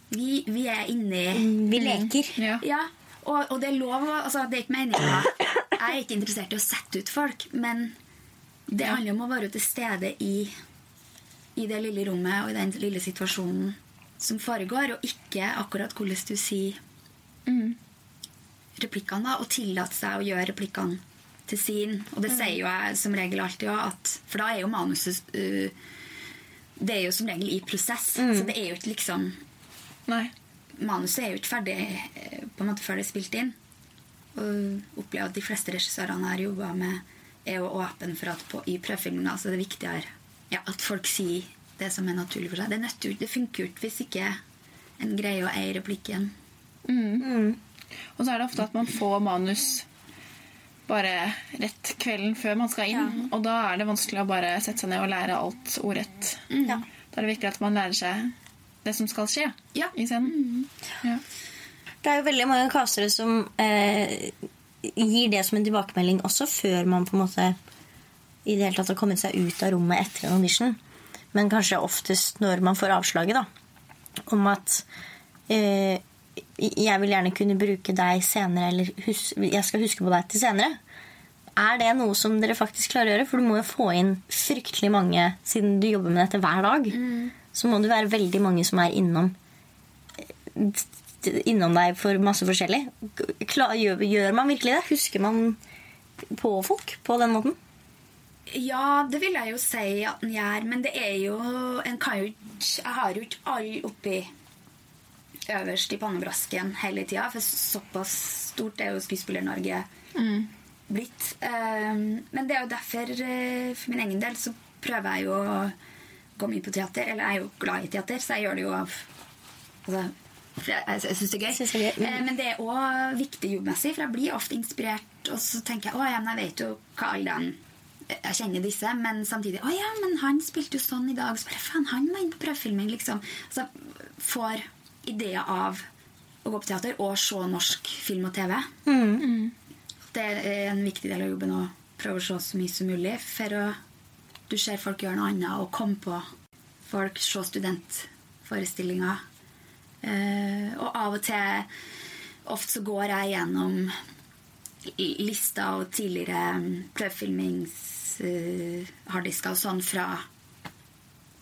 Vi, vi er inni Vi leker. Ja. ja, og, og det er lov å altså, Det er ikke meninga Jeg er ikke interessert i å sette ut folk, men det handler om å være til stede i, i det lille rommet og i den lille situasjonen som foregår, og ikke akkurat hvordan du sier replikkene, da, og tillate seg å gjøre replikkene til sin. Og det sier jo jeg som regel alltid òg, at For da er jo manuset uh, Det er jo som regel i prosess, så det er jo ikke liksom Nei. manuset er jo ikke ferdig eh, på en måte før det er spilt inn. Og opplever at de fleste regissørene jeg har jobba med, er jo åpne for at på, i prøvefilmen det er det viktigere ja, at folk sier det som er naturlig for seg. Det, nøtter, til det funker jo ikke hvis ikke en greier å eie replikken. Og så er det ofte at man får manus bare rett kvelden før man skal inn. Og da er det vanskelig å bare sette seg ned og lære alt ordrett. Ja. Da er det viktig at man lærer seg det som skal skje Ja. i scenen. Ja. Det er jo veldig mange castere som eh, gir det som en tilbakemelding også før man på en måte i det hele tatt har kommet seg ut av rommet etter en audition. Men kanskje oftest når man får avslaget, da. Om at eh, jeg vil gjerne kunne bruke deg senere, eller hus jeg skal huske på deg til senere. Er det noe som dere faktisk klarer å gjøre? For du må jo få inn fryktelig mange, siden du jobber med dette hver dag. Så må det være veldig mange som er innom innom deg for masse forskjellig. Klar, Gjør, gjør man virkelig det? Husker man på folk på den måten? Ja, det vil jeg jo si at den gjør, men det er jo En kan jo ikke Jeg har jo ikke alle oppi øverst i pannebrasken hele tida, for såpass stort er jo Skuespiller-Norge blitt. Um, men det er jo derfor, eh, for min egen del, så prøver jeg jo å gå mye på teater. Eller jeg er jo glad i teater, så jeg gjør det jo av altså, jeg, syns det er gøy. Det er gøy. Mm. Men det er òg viktig jobbmessig, for jeg blir ofte inspirert, og så tenker jeg å ja, men jeg vet jo hva alle den jeg kjenner disse, men samtidig Å ja, men han spilte jo sånn i dag. Så bare, faen, han var inne på prøvefilming, liksom. Så får ideer av å gå på teater og se norsk film og TV. Det er en viktig del av jobben å prøve å se så mye som mulig. For å, du ser folk gjøre noe annet, og komme på folk, se studentforestillinger. Eh, og av og til Ofte så går jeg gjennom lista og tidligere mm, prøvefilmings-harddisker og sånn fra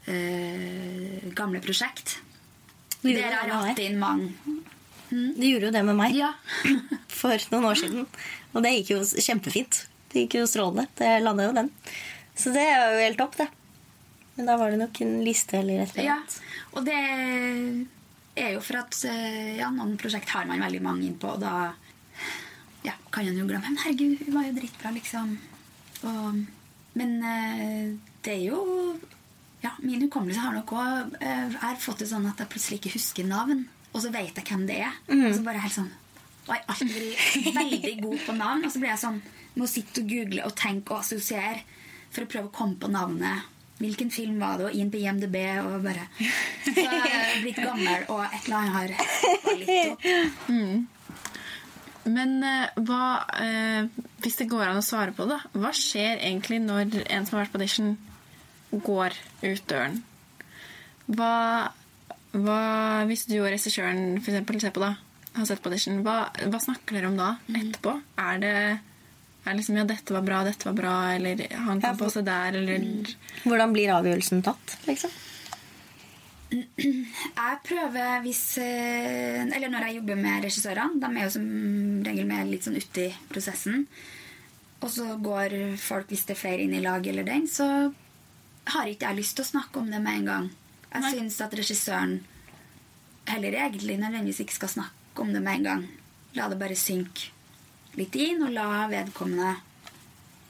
eh, gamle prosjekt. Du Der har hatt inn mange. De gjorde jo det med meg Ja. *laughs* for noen år siden. Og det gikk jo kjempefint. Det gikk jo strålende. Det landa jo den. Så det er jo helt topp, det. Men da var det nok en liste eller et eller Ja, og det er jo for at eh, ja, noen prosjekt har man veldig mange inn på, og da ja, kan en jo glemme Men herregud, hun var jo dritbra, liksom. Og, men eh, det er jo Ja, min hukommelse har nok òg Jeg har fått det sånn at jeg plutselig ikke husker navn, og så vet jeg hvem det er. Og så bare helt sånn Og jeg alltid vært veldig god på navn, og så blir jeg sånn Må sitte og google og tenke og assosiere for å prøve å komme på navnet. Hvilken film var det? Og inn på IMDb og bare Så jeg er *laughs* blitt gammel, og et eller annet har litt opp. Men eh, hva eh, Hvis det går an å svare på det, hva skjer egentlig når en som har vært på audition, går ut døren? Hva, hva Hvis du og regissøren for eksempel, ser på da, har sett på audition, hva, hva snakker dere om da etterpå? Er det er liksom, ja, dette var bra, dette var bra, eller han Ja, kan på seg der, eller Hvordan blir avgjørelsen tatt, liksom? *clears throat* Jeg prøver hvis eh, Eller når jeg jobber med regissørene. De er jo som regel med litt sånn uti prosessen. Og så går folk, hvis det er flere inn i lag eller den, så har ikke jeg lyst til å snakke om det med en gang. Jeg syns at regissøren heller egentlig nødvendigvis ikke skal snakke om det med en gang. La det bare synke litt inn, og la vedkommende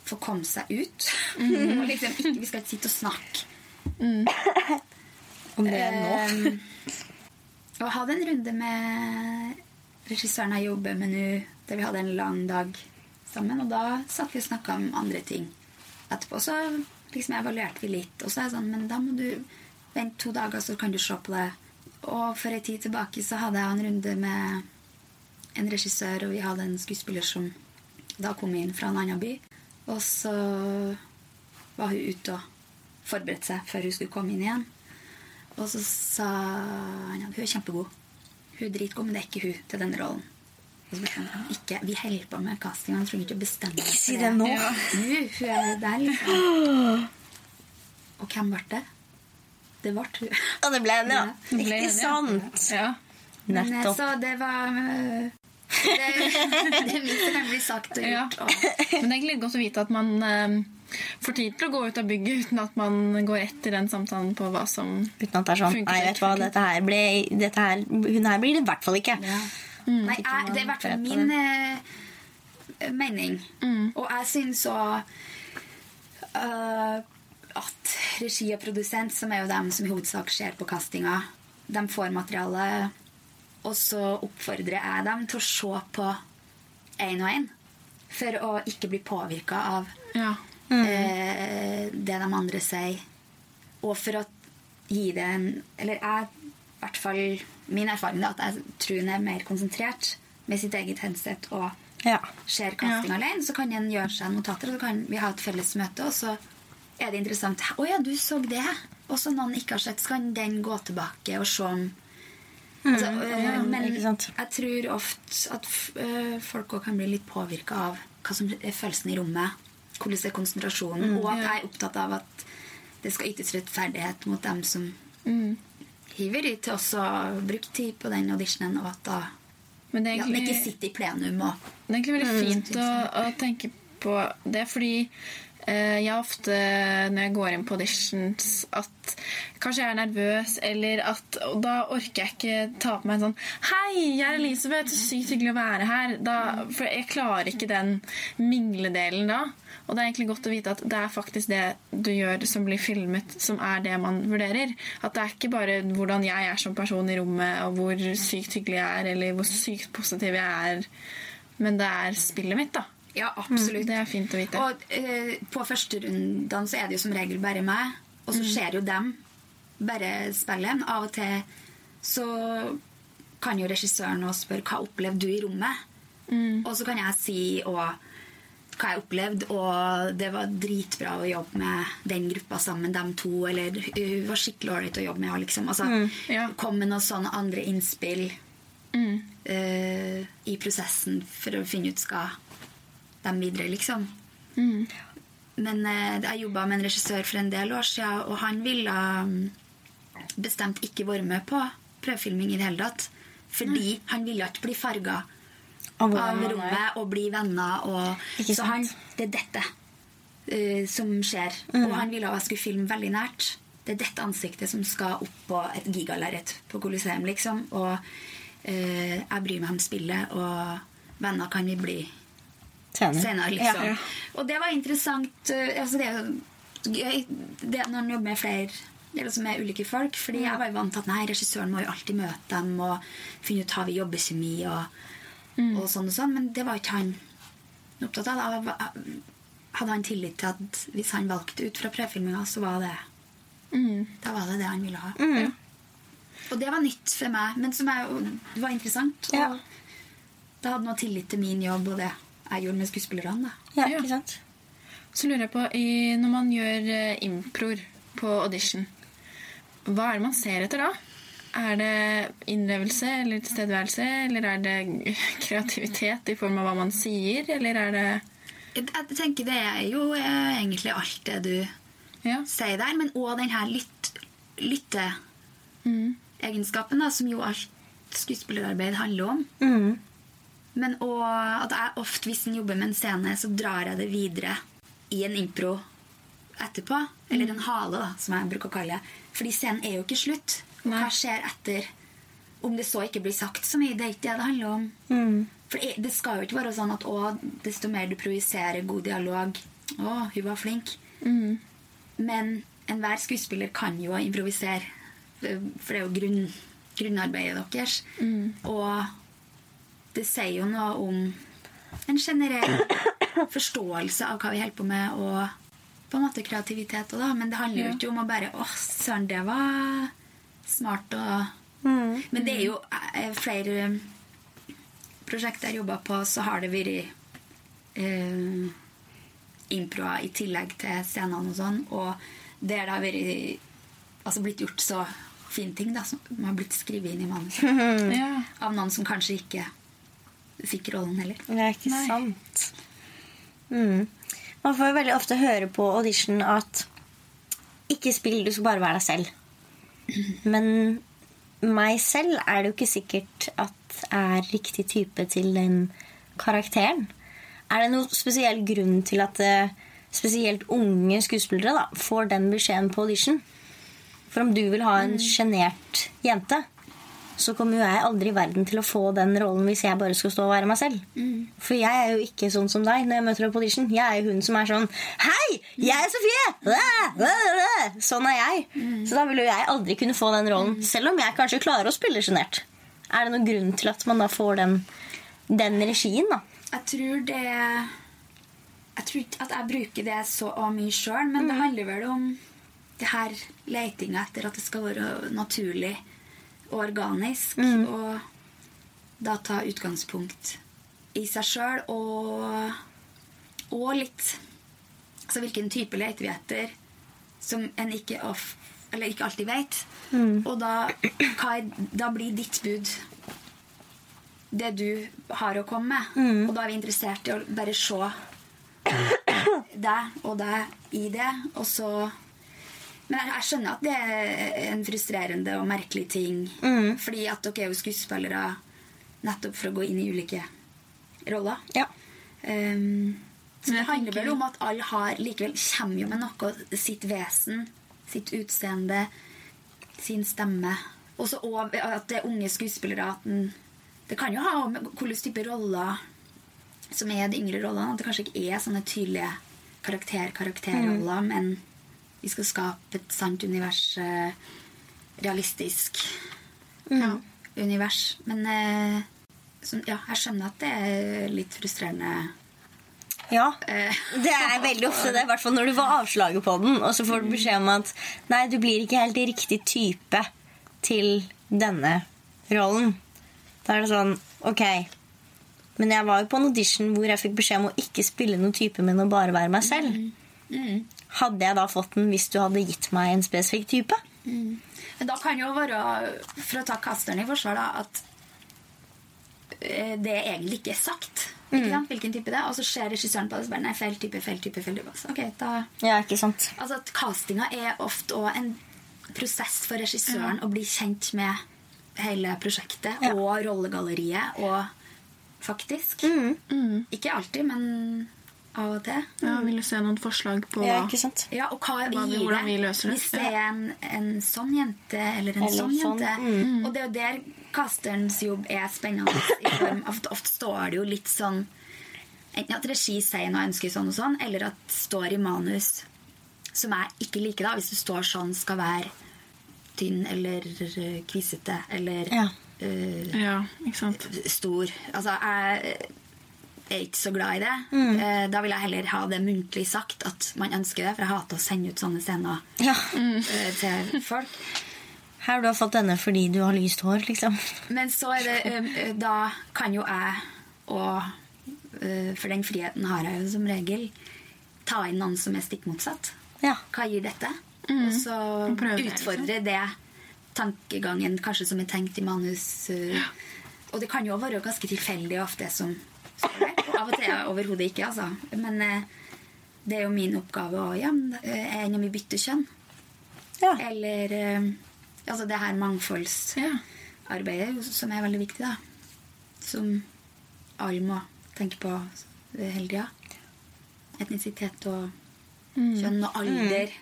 få komme seg ut. *laughs* og liksom ikke, Vi skal ikke sitte og snakke Om det nå? Um, og hadde en runde med regissøren jeg jobber med nå, der vi hadde en lang dag sammen. Og da satt vi og snakka om andre ting. Etterpå så liksom evaluerte vi litt. Og så er jeg sånn, men da må du vente to dager, så kan du se på det. Og for ei tid tilbake så hadde jeg en runde med en regissør, og vi hadde en skuespiller som da kom inn fra en annen by. Og så var hun ute og forberedte seg før hun skulle komme inn igjen. Og så sa han at hun er kjempegod. Hun er dritgod, men det er ikke hun til denne rollen. Ikke, Vi holder på med casting, han trenger ikke å bestemme Ikke si det nå. Hun er der, liksom. Og hvem ble det? Det ble hun. Ja, det ble henne, ja. Ikke sant? Ja. Men, eh, Nettopp. Så det var øh, Det, *laughs* det er mye som kan bli sagt og gjort. Og, Men det er egentlig godt å vite at man eh, får tid til å gå ut av bygget uten at man går etter den samtalen på hva som Uten at det er sånn Nei, vet du hva, dette her ble dette her, Hun her blir det i hvert fall ikke. ja. Nei, jeg, det er i hvert fall min eh, mening. Og jeg syns òg at regi og produsent, som er jo dem som i hovedsak ser på castinga, de får materiale, og så oppfordrer jeg dem til å se på én og én. For å ikke bli påvirka av Ja. eh, det de andre sier. Og for å gi det en Eller jeg, hvert fall min erfaring er at jeg tror en er mer konsentrert med sitt eget headset og Ja. ser casting alene. Så kan en gjøre seg notater, og så kan vi ha et felles møte, og så er det interessant. 'Å ja, du så det.' Og så noen ikke har sett, så kan den gå tilbake og se om altså, øh, Men ikke sant. jeg tror ofte at øh, folk òg kan bli litt påvirka av hva som er følelsen i rommet. Hvordan er konsentrasjonen? og at jeg er opptatt av at det skal ytes rettferdighet mot dem som hiver i til å bruke tid på den auditionen, og at da Men det egentlig, ja, ikke sitter i plenum og Det er egentlig veldig fint å, å tenke på det, fordi eh, jeg ofte, når jeg går inn på auditions, at kanskje jeg er nervøs, eller at Og da orker jeg ikke ta på meg en sånn Hei, jeg er Elisabeth, så sykt hyggelig å være her. Da, for jeg klarer ikke den mingledelen da. Og det er egentlig godt å vite at det er faktisk det du gjør som blir filmet, som er det man vurderer. At det er ikke bare hvordan jeg er som person i rommet, og hvor sykt hyggelig jeg er, eller hvor sykt positiv jeg er, men det er spillet mitt, da. Ja, absolutt. Det er fint å vite. Og uh, på første rundene så er det jo som regel bare meg, og så ser jo dem bare spillet. Av og til så kan jo regissøren også spørre hva opplevde du i rommet. Og så kan jeg si og hva jeg opplevde, og det var dritbra å jobbe med den gruppa sammen, dem to, eller hun var skikkelig ålreit å jobbe med. Liksom. Altså, ja. Kom med noen sånne andre innspill Mm. uh, i prosessen for å finne ut skal dem videre, liksom. Mm. Men uh, jeg jobba med en regissør for en del år siden, og han ville mm, bestemt ikke være med på prøvefilming i det hele tatt. Fordi han ville ikke bli farga Av rommet og bli venner. Og, så han, det er dette uh, som skjer. Og han ville at jeg skulle filme veldig nært. Det er dette ansiktet som skal opp på et gigalerret på Colosseum, liksom. Og uh, jeg bryr meg om spillet, og venner kan vi bli Senere. senere, liksom. Ja. Og det var interessant. Uh, Altså det det når en jobber med flere eller som er ulike folk. Fordi jeg var jo vant til at nei, regissøren må jo alltid møte dem og finne ut har vi jobbekjemi og, og sånn og sånn. Men det var ikke han opptatt av. Da hadde han tillit til at hvis han valgte ut fra prøvefilminga, så var det Mm. da var det det han ville ha. Mm. Og det var nytt for meg, men som er, det var interessant. Og Ja. det hadde noe tillit til min jobb og det jeg gjorde med skuespillerne. da. Ja, Ja. ikke sant? Så lurer jeg på, når man gjør eh, improer på audition, hva er det man ser etter da? Er det innlevelse eller tilstedeværelse, eller er det *laughs* kreativitet i form av hva man sier, eller er det Jeg, tenker det er jo eh, egentlig alt det du Ja. sier der, men òg den her lytt, lytteegenskapen, Mm. som jo alt skuespillerarbeid handler om. Mm. Men òg at jeg ofte, hvis en jobber med en scene, så drar jeg det videre i en impro etterpå. Eller en hale, da, som jeg bruker å kalle det. Fordi scenen er jo ikke slutt. Og Nei. hva skjer etter? Om det så ikke blir sagt så mye, det er ikke det det handler om. Mm. For det skal jo ikke være sånn at å, desto mer du projiserer god dialog Å, hun var flink. Mm. Men enhver skuespiller kan jo improvisere. For det er jo grunn, grunnarbeidet deres. Og det sier jo noe om en generell forståelse av hva vi holder på med, og på en måte kreativitet òg, da. Men det handler jo ikke om å bare Å, søren, det var smart og Mm. Men det er jo eh, flere prosjekter jeg jobba på, så har det vært eh, improer i tillegg til scenene og sånn. Og der det har vært altså blitt gjort så fine ting da, som har blitt skrevet inn i manuset. *laughs* ja. Av noen som kanskje ikke fikk rollen heller. Det er ikke Nei. sant. Mm. Man får jo veldig ofte høre på audition at ikke spill, du skal bare være deg selv. Men meg selv er det jo ikke sikkert at er riktig type til den karakteren. Er det noen spesiell grunn til at eh, spesielt unge skuespillere da, får den beskjeden på audition? For om du vil ha en sjenert jente, så kommer jo jeg aldri i verden til å få den rollen hvis jeg bare skal stå og være meg selv. For jeg er jo ikke sånn som deg når jeg møter deg på audition. Jeg er jo hun som er sånn Hei, jeg er Sofie! Sånn er jeg. Så da vil jo jeg aldri kunne få den rollen, selv om jeg kanskje klarer å spille sjenert. Er det noen grunn til at man da får den, den regien, da? Jeg tror det Jeg tror ikke at jeg bruker det så mye sjøl, men det handler vel om det her letinga etter at det skal være naturlig og organisk. Og da ta utgangspunkt i seg sjøl og, og litt Altså hvilken type leter som en ikke, of, eller ikke alltid vet. Og da, er, da blir ditt bud det du har å komme med. Og da er vi interessert i å bare se deg og deg i det. Og så Men jeg, jeg skjønner at det er en frustrerende og merkelig ting. Fordi at dere er jo skuespillere nettopp for å gå inn i ulike roller. Ja. Um, Så det handler vel om at alle har likevel kommer jo med noe sitt vesen, sitt utseende, sin stemme. Og så at det er unge skuespillere at den, Det kan jo ha med hvilken type roller som er de yngre rollene. At det kanskje ikke er sånne tydelige karakter-karakterroller, men vi skal skape et sant univers. eh, Realistisk Ja. univers. Men eh, som, ja, jeg skjønner at det er litt frustrerende. Ja. Eh, *laughs* Det er veldig ofte det, i hvert fall når du får avslaget på den, og så får du beskjed om at nei, du blir ikke helt riktig type til denne rollen. Da er det sånn Ok, men jeg var jo på en audition hvor jeg fikk beskjed om å ikke spille noen type, men å bare være meg selv. Hadde jeg da fått den hvis du hadde gitt meg en spesifikk type? Men da kan jo være, for å ta kasteren i forsvar, da, at det det egentlig ikke er sagt. Ikke sant? Hvilken type det er. Og så ser regissøren på det og bare, nei, feil type, feil type. feil type. Okay, ok, da... Ja, ikke sant? Altså at Castinga er ofte òg en prosess for regissøren å bli kjent med hele prosjektet Ja. og rollegalleriet. Og faktisk Ikke alltid, men av og til. Ja, vil du se noen forslag på Ja, ikke sant? Ja, og hva vi vi- gir hvordan vi løser det. Hvis det er en, en sånn jente eller en Eller sånn sånn, jente. Og det er jo der casterens jobb er spennende. I form av at Ofte står det jo litt sånn Enten at regi sier noe jeg ønsker sånn og sånn, eller at det står i manus som jeg ikke liker. da Hvis det står sånn skal være tynn eller eh, kvisete eller Ja. Uh, Ja, ikke sant. stor. Altså, jeg er ikke så glad i det. Mm. Eh, Da vil jeg heller ha det muntlig sagt at man ønsker det, for jeg hater å sende ut sånne scener Ja. *laughs* eh, til folk. Her du har fått denne fordi du har lyst hår, liksom. Men så er det eh, Da kan jo jeg, og eh, for den friheten har jeg jo som regel, ta inn noen som er stikk motsatt. Ja. Hva gir dette? Og så det, utfordre det tankegangen kanskje som er tenkt i manus. Ja. Og det kan jo være ganske tilfeldig ofte som av og til overhodet ikke, altså. Men eh, det er jo min oppgave å ja, enn om Er en vi bytter kjønn? Ja. Eller eh, Altså det her mangfoldsarbeidet Ja. som er veldig viktig, da. Som alle må tenke på eh, hele tida. Etnisitet og kjønn og alder.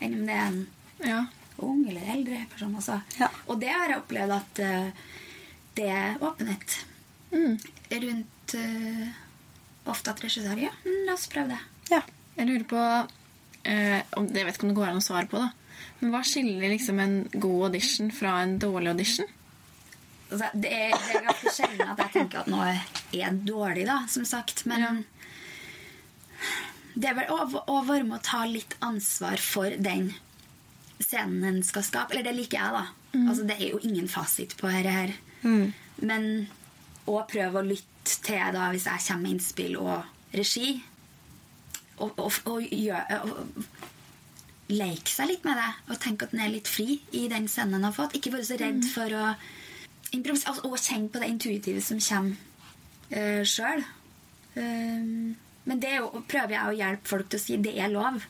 Enn om det er en ja. ung eller eldre person. Altså. Ja. Og det har jeg opplevd at eh, det er åpenhet Mm. rundt eh, ofte at regissører ja, mm, la oss prøve det. ja. Jeg lurer på eh, om, Jeg vet ikke om det går an å svare på, da. Men hva skiller liksom en god audition fra en dårlig audition? Altså, det, er, det er ganske sjelden at jeg tenker at noe er dårlig, da, som sagt. Men det er vel å, å være med å ta litt ansvar for den scenen en skal skape. Eller det liker jeg, da. Altså, det er jo ingen fasit på dette her. Men å prøve å lytte til da, hvis jeg kommer med innspill og regi. Og, og, og, og leke seg litt med det og tenke at den er litt fri i den scenen den har fått. Ikke være så redd for å improvisere altså, og kjenne på det intuitive som kommer uh, sjøl. men det er jo, prøver jeg å hjelpe folk til å si det er lov.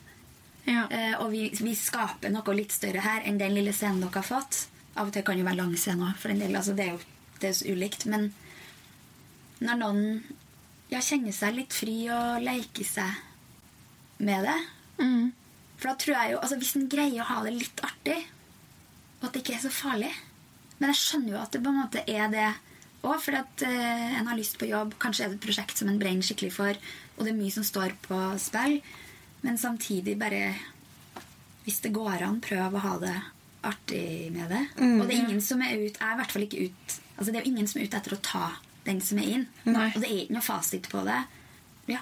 Ja. Uh, og vi, vi skaper noe litt større her enn den lille scenen dere har fått. Av og til kan det jo være lang scene òg, for en del. Altså, det er jo det er så ulikt. Men når noen ja, kjenner seg litt fri og leker seg med det Mm. For da tror jeg jo altså, Hvis en greier å ha det litt artig, og at det ikke er så farlig Men jeg skjønner jo at det på en måte er det òg, fordi at eh, en har lyst på jobb. Kanskje er det et prosjekt som en brenner skikkelig for, og det er mye som står på spill. Men samtidig bare Hvis det går an, prøv å ha det artig med det. og det er ingen som er ut Jeg er i hvert fall ikke ut Altså det er jo ingen som er ute etter å ta den som er inn. Nei. Og det er ikke noe fasit på det. Ja.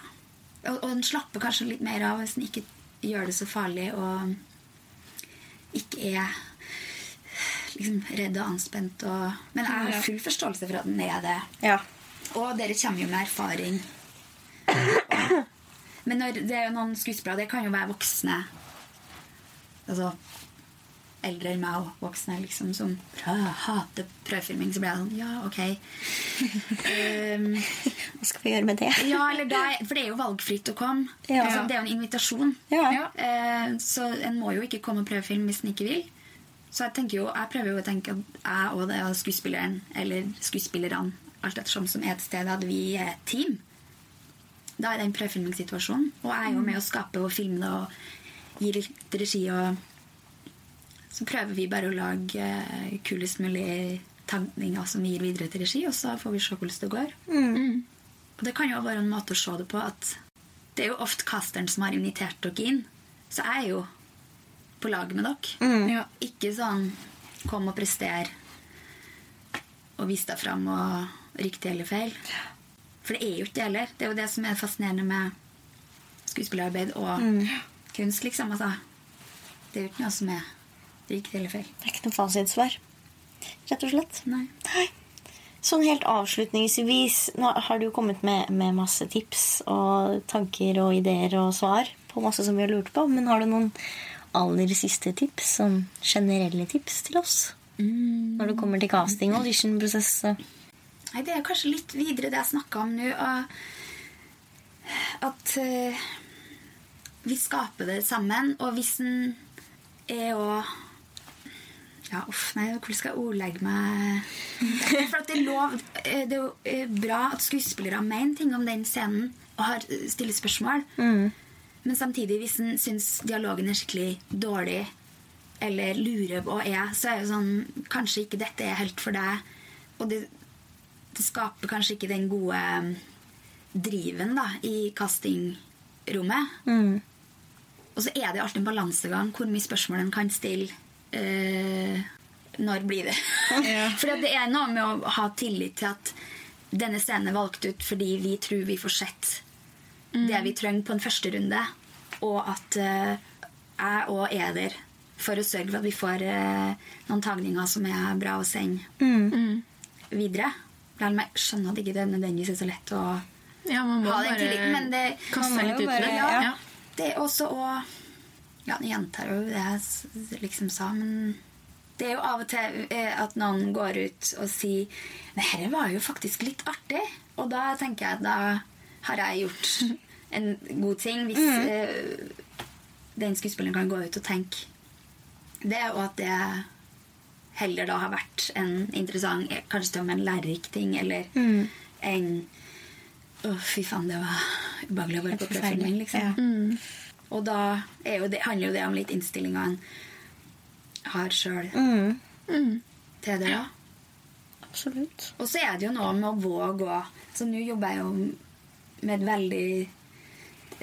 Og, og den slapper kanskje litt mer av hvis den ikke gjør det så farlig og ikke er liksom redd og anspent. Og, men jeg har full forståelse for at den er det. Ja. Og dere kommer jo med erfaring. Men når, det er jo noen skuespillere Det kan jo være voksne. Altså eldre enn meg og voksne liksom, som hater prøvefilming. Så blir jeg sånn Ja, ok. um, *laughs* Hva skal vi gjøre med det? ja, eller da, For det er jo valgfritt å komme. Ja. Altså, det er jo en invitasjon. Ja. Eh, så en må jo ikke komme og prøve film hvis en ikke vil. Så jeg jo, jeg prøver jo å tenke at jeg og det er skuespilleren, eller skuespillerne, alt ettersom som er et sted, at vi er et team. Da er det en prøvefilmingssituasjon. Og jeg er jo med å skape og filme det og gi litt regi. og Så prøver vi bare å lage eh, kulest mulig tegninger som vi gir videre til regi, og så får vi se hvordan det går. Og det kan jo være en måte å se det på at det er jo ofte casteren som har invitert dere inn. Så jeg er jo på lag med dere. Ja. Ikke sånn kom og prester og vis deg fram og riktig eller feil. For det er jo ikke det heller. Det er jo det som er fascinerende med skuespillerarbeid og kunst, liksom. Altså, det er jo ikke noe som er riktig eller feil. Det er ikke noe fasitsvar. Rett og slett. Nei. Nei. Sånn helt avslutningsvis, nå har du kommet med, med masse tips og tanker og ideer og svar på masse som vi har lurt på, men har du noen aller siste tips, sånn generelle tips til oss? Når det kommer til casting og auditionprosess? Nei, det er kanskje litt videre det jeg snakka om nå. At eh, vi skaper det sammen. Og hvis en er å ja, uff, nei, Hvordan skal jeg ordlegge meg? For at det, er lov, eh, det er jo eh, bra at skuespillere mener ting om den scenen og har, stiller spørsmål. Men samtidig, hvis en syns dialogen er skikkelig dårlig, eller lurer og er, så er det sånn Kanskje ikke dette er helt for deg. Og det, det skaper kanskje ikke den gode um, driven da, i castingrommet. Og så er det alltid en balansegang hvor mye spørsmål en kan stille. Eh, når blir det? *laughs* For det er noe med å ha tillit til at denne scenen er valgt ut fordi vi tror vi får sett det vi trenger på en første runde, og at eh, jeg òg er der for å sørge for at vi får eh, noen tagninger som er bra å sende videre. La jeg skjønner at ikke det nødvendigvis er så lett å Ja, man må ha den tilliten, men det kaste litt ut det. ja. Ja. det er også å Ja, nå gjentar jeg jo det jeg liksom sa, men det er jo av og til eh, at noen går ut og sier Det her var jo faktisk litt artig. Og da tenker jeg at da har jeg gjort *laughs* en god ting. Hvis eh, den skuespilleren kan gå ut og tenke det, og at det heller da har vært en interessant, eh, kanskje til og med en lærerik ting, eller en Å, fy faen, det var ubehagelig å være på prøvefilming, liksom. Og da er jo det, handler jo det om litt innstillinga en har sjøl til det. da. Absolutt. Og så er det jo noe med å våge å Så nå jobber jeg jo med et veldig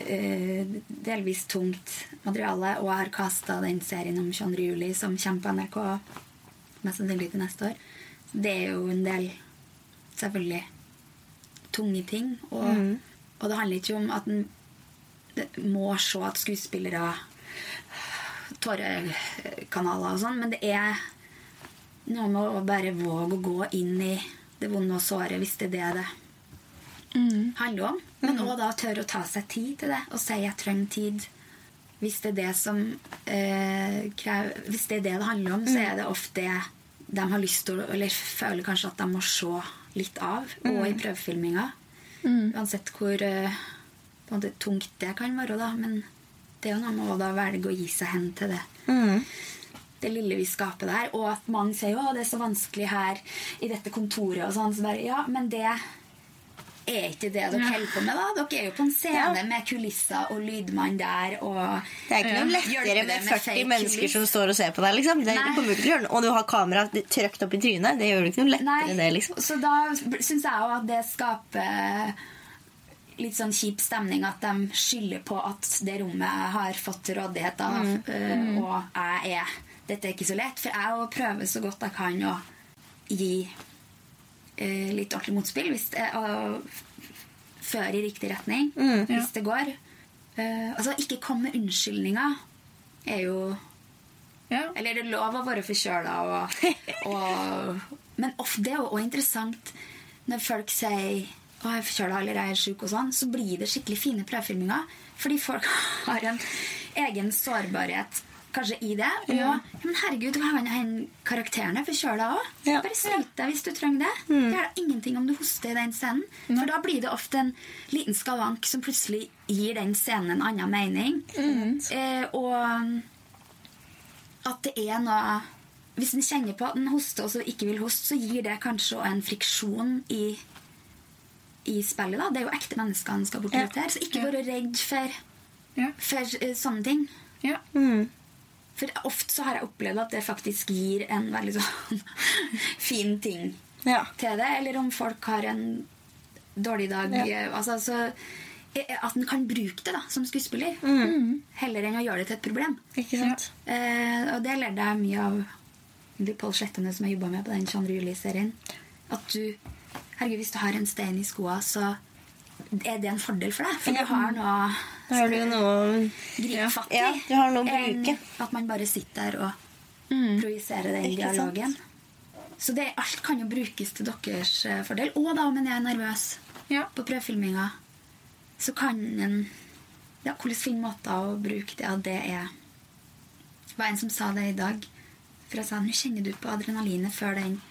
eh, delvis tungt materiale, og jeg har kasta den serien om 22. juli som kommer på NRK mest sannsynlig til neste år. Det er jo en del selvfølgelig tunge ting. Og, og det handler ikke om at en må se at skuespillere Tårekanaler og sånn, men det er noe med å bare våge å gå inn i det vonde og såre hvis det er det det handler om. Men òg da tørre å ta seg tid til det og si 'jeg trenger tid'. Hvis det er det som eh, krever, Hvis det er det det handler om, så er det ofte det de har lyst til Eller føler kanskje at de må se litt av, og i prøvefilminga. Uansett hvor eh, på en måte, tungt det kan være, da. Men det er jo noe med å velge å gi seg hen til det det lille vi skaper der. Og at mange sier jo det er så vanskelig her i dette kontoret. og sånn, så bare, Ja, men det er ikke det dere Ja. holder på med. da. Dere er jo på en scene Ja. med kulisser og lydmann der. og... Det er ikke noe lettere med 40 med mennesker kuliss? som står og ser på deg. liksom. Det, det Nei. kommer ikke til å gjøre. Og du har kamera trykt opp i trynet. Det gjør det ikke noe lettere, det. liksom. Så da syns jeg òg at det skaper litt sånn kjip stemning at de skylder på at det rommet jeg har fått til rådighet av, Mm. øh, og jeg er Dette er ikke så lett. For jeg prøver så godt jeg kan å gi uh, litt ordentlig motspill hvis det, og føre i riktig retning Mm, hvis det går. Uh, altså, ikke kom med unnskyldninger er jo Ja. eller det er lov å være forkjøla. Og, *laughs* og, men of, det er jo også interessant når folk sier jeg er forkjøla eller er sjuk, og sånn, så blir det skikkelig fine prøvefilminger. Fordi folk *laughs* har en egen sårbarhet kanskje i det. Og ja. men herregud, hva kan hende karakteren er forkjøla òg? Ja. Bare snyt deg hvis du trenger det. Det gjør da ingenting om du hoster i den scenen. For da blir det ofte en liten skavank som plutselig gir den scenen en annen mening. Eh, og at det er noe Hvis en kjenner på at en hoster og så ikke vil hoste, så gir det kanskje en friksjon i, i spillet. da. Det er jo ekte mennesker han skal portrettere. Så ikke Ja. være redd for, Ja. for uh, sånne ting. Ja. Mm. For ofte så har jeg opplevd at det faktisk gir en veldig sånn *laughs* fin ting Ja. til det. Eller om folk har en dårlig dag. Ja. eh, Altså, så, eh, at en kan bruke det da, som skuespiller. Heller enn å gjøre det til et problem. Ikke sant? Eh, og det lærte jeg mye av de Pål Slettene som jeg jobba med på den 22. juli-serien. At du Herregud, hvis du har en stein i skoa, så er det en fordel for deg. For du har noe har du noe gripe fatt i. Ja, du har noe å bruke. At man bare sitter der og Mm. projiserer den Ikke sant? dialogen. Så det, alt kan jo brukes til deres eh, fordel. Og da om en er nervøs Ja. på prøvefilminga, så kan en ja, Hvordan finne måter å bruke det, at det er Det var en som sa det i dag. For jeg sa nå kjenner du på adrenalinet før den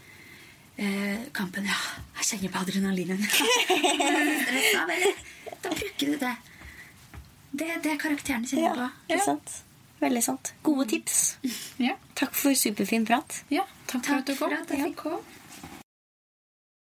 eh, kampen. Ja, jeg kjenner på adrenalinet. *laughs* Da bruker du det. Det er det karakterene kjenner Ja, på. ikke sant? Veldig sant. Gode tips. Ja. Takk for superfin prat. ja. Takk for at Takk kom. for at jeg fikk komme.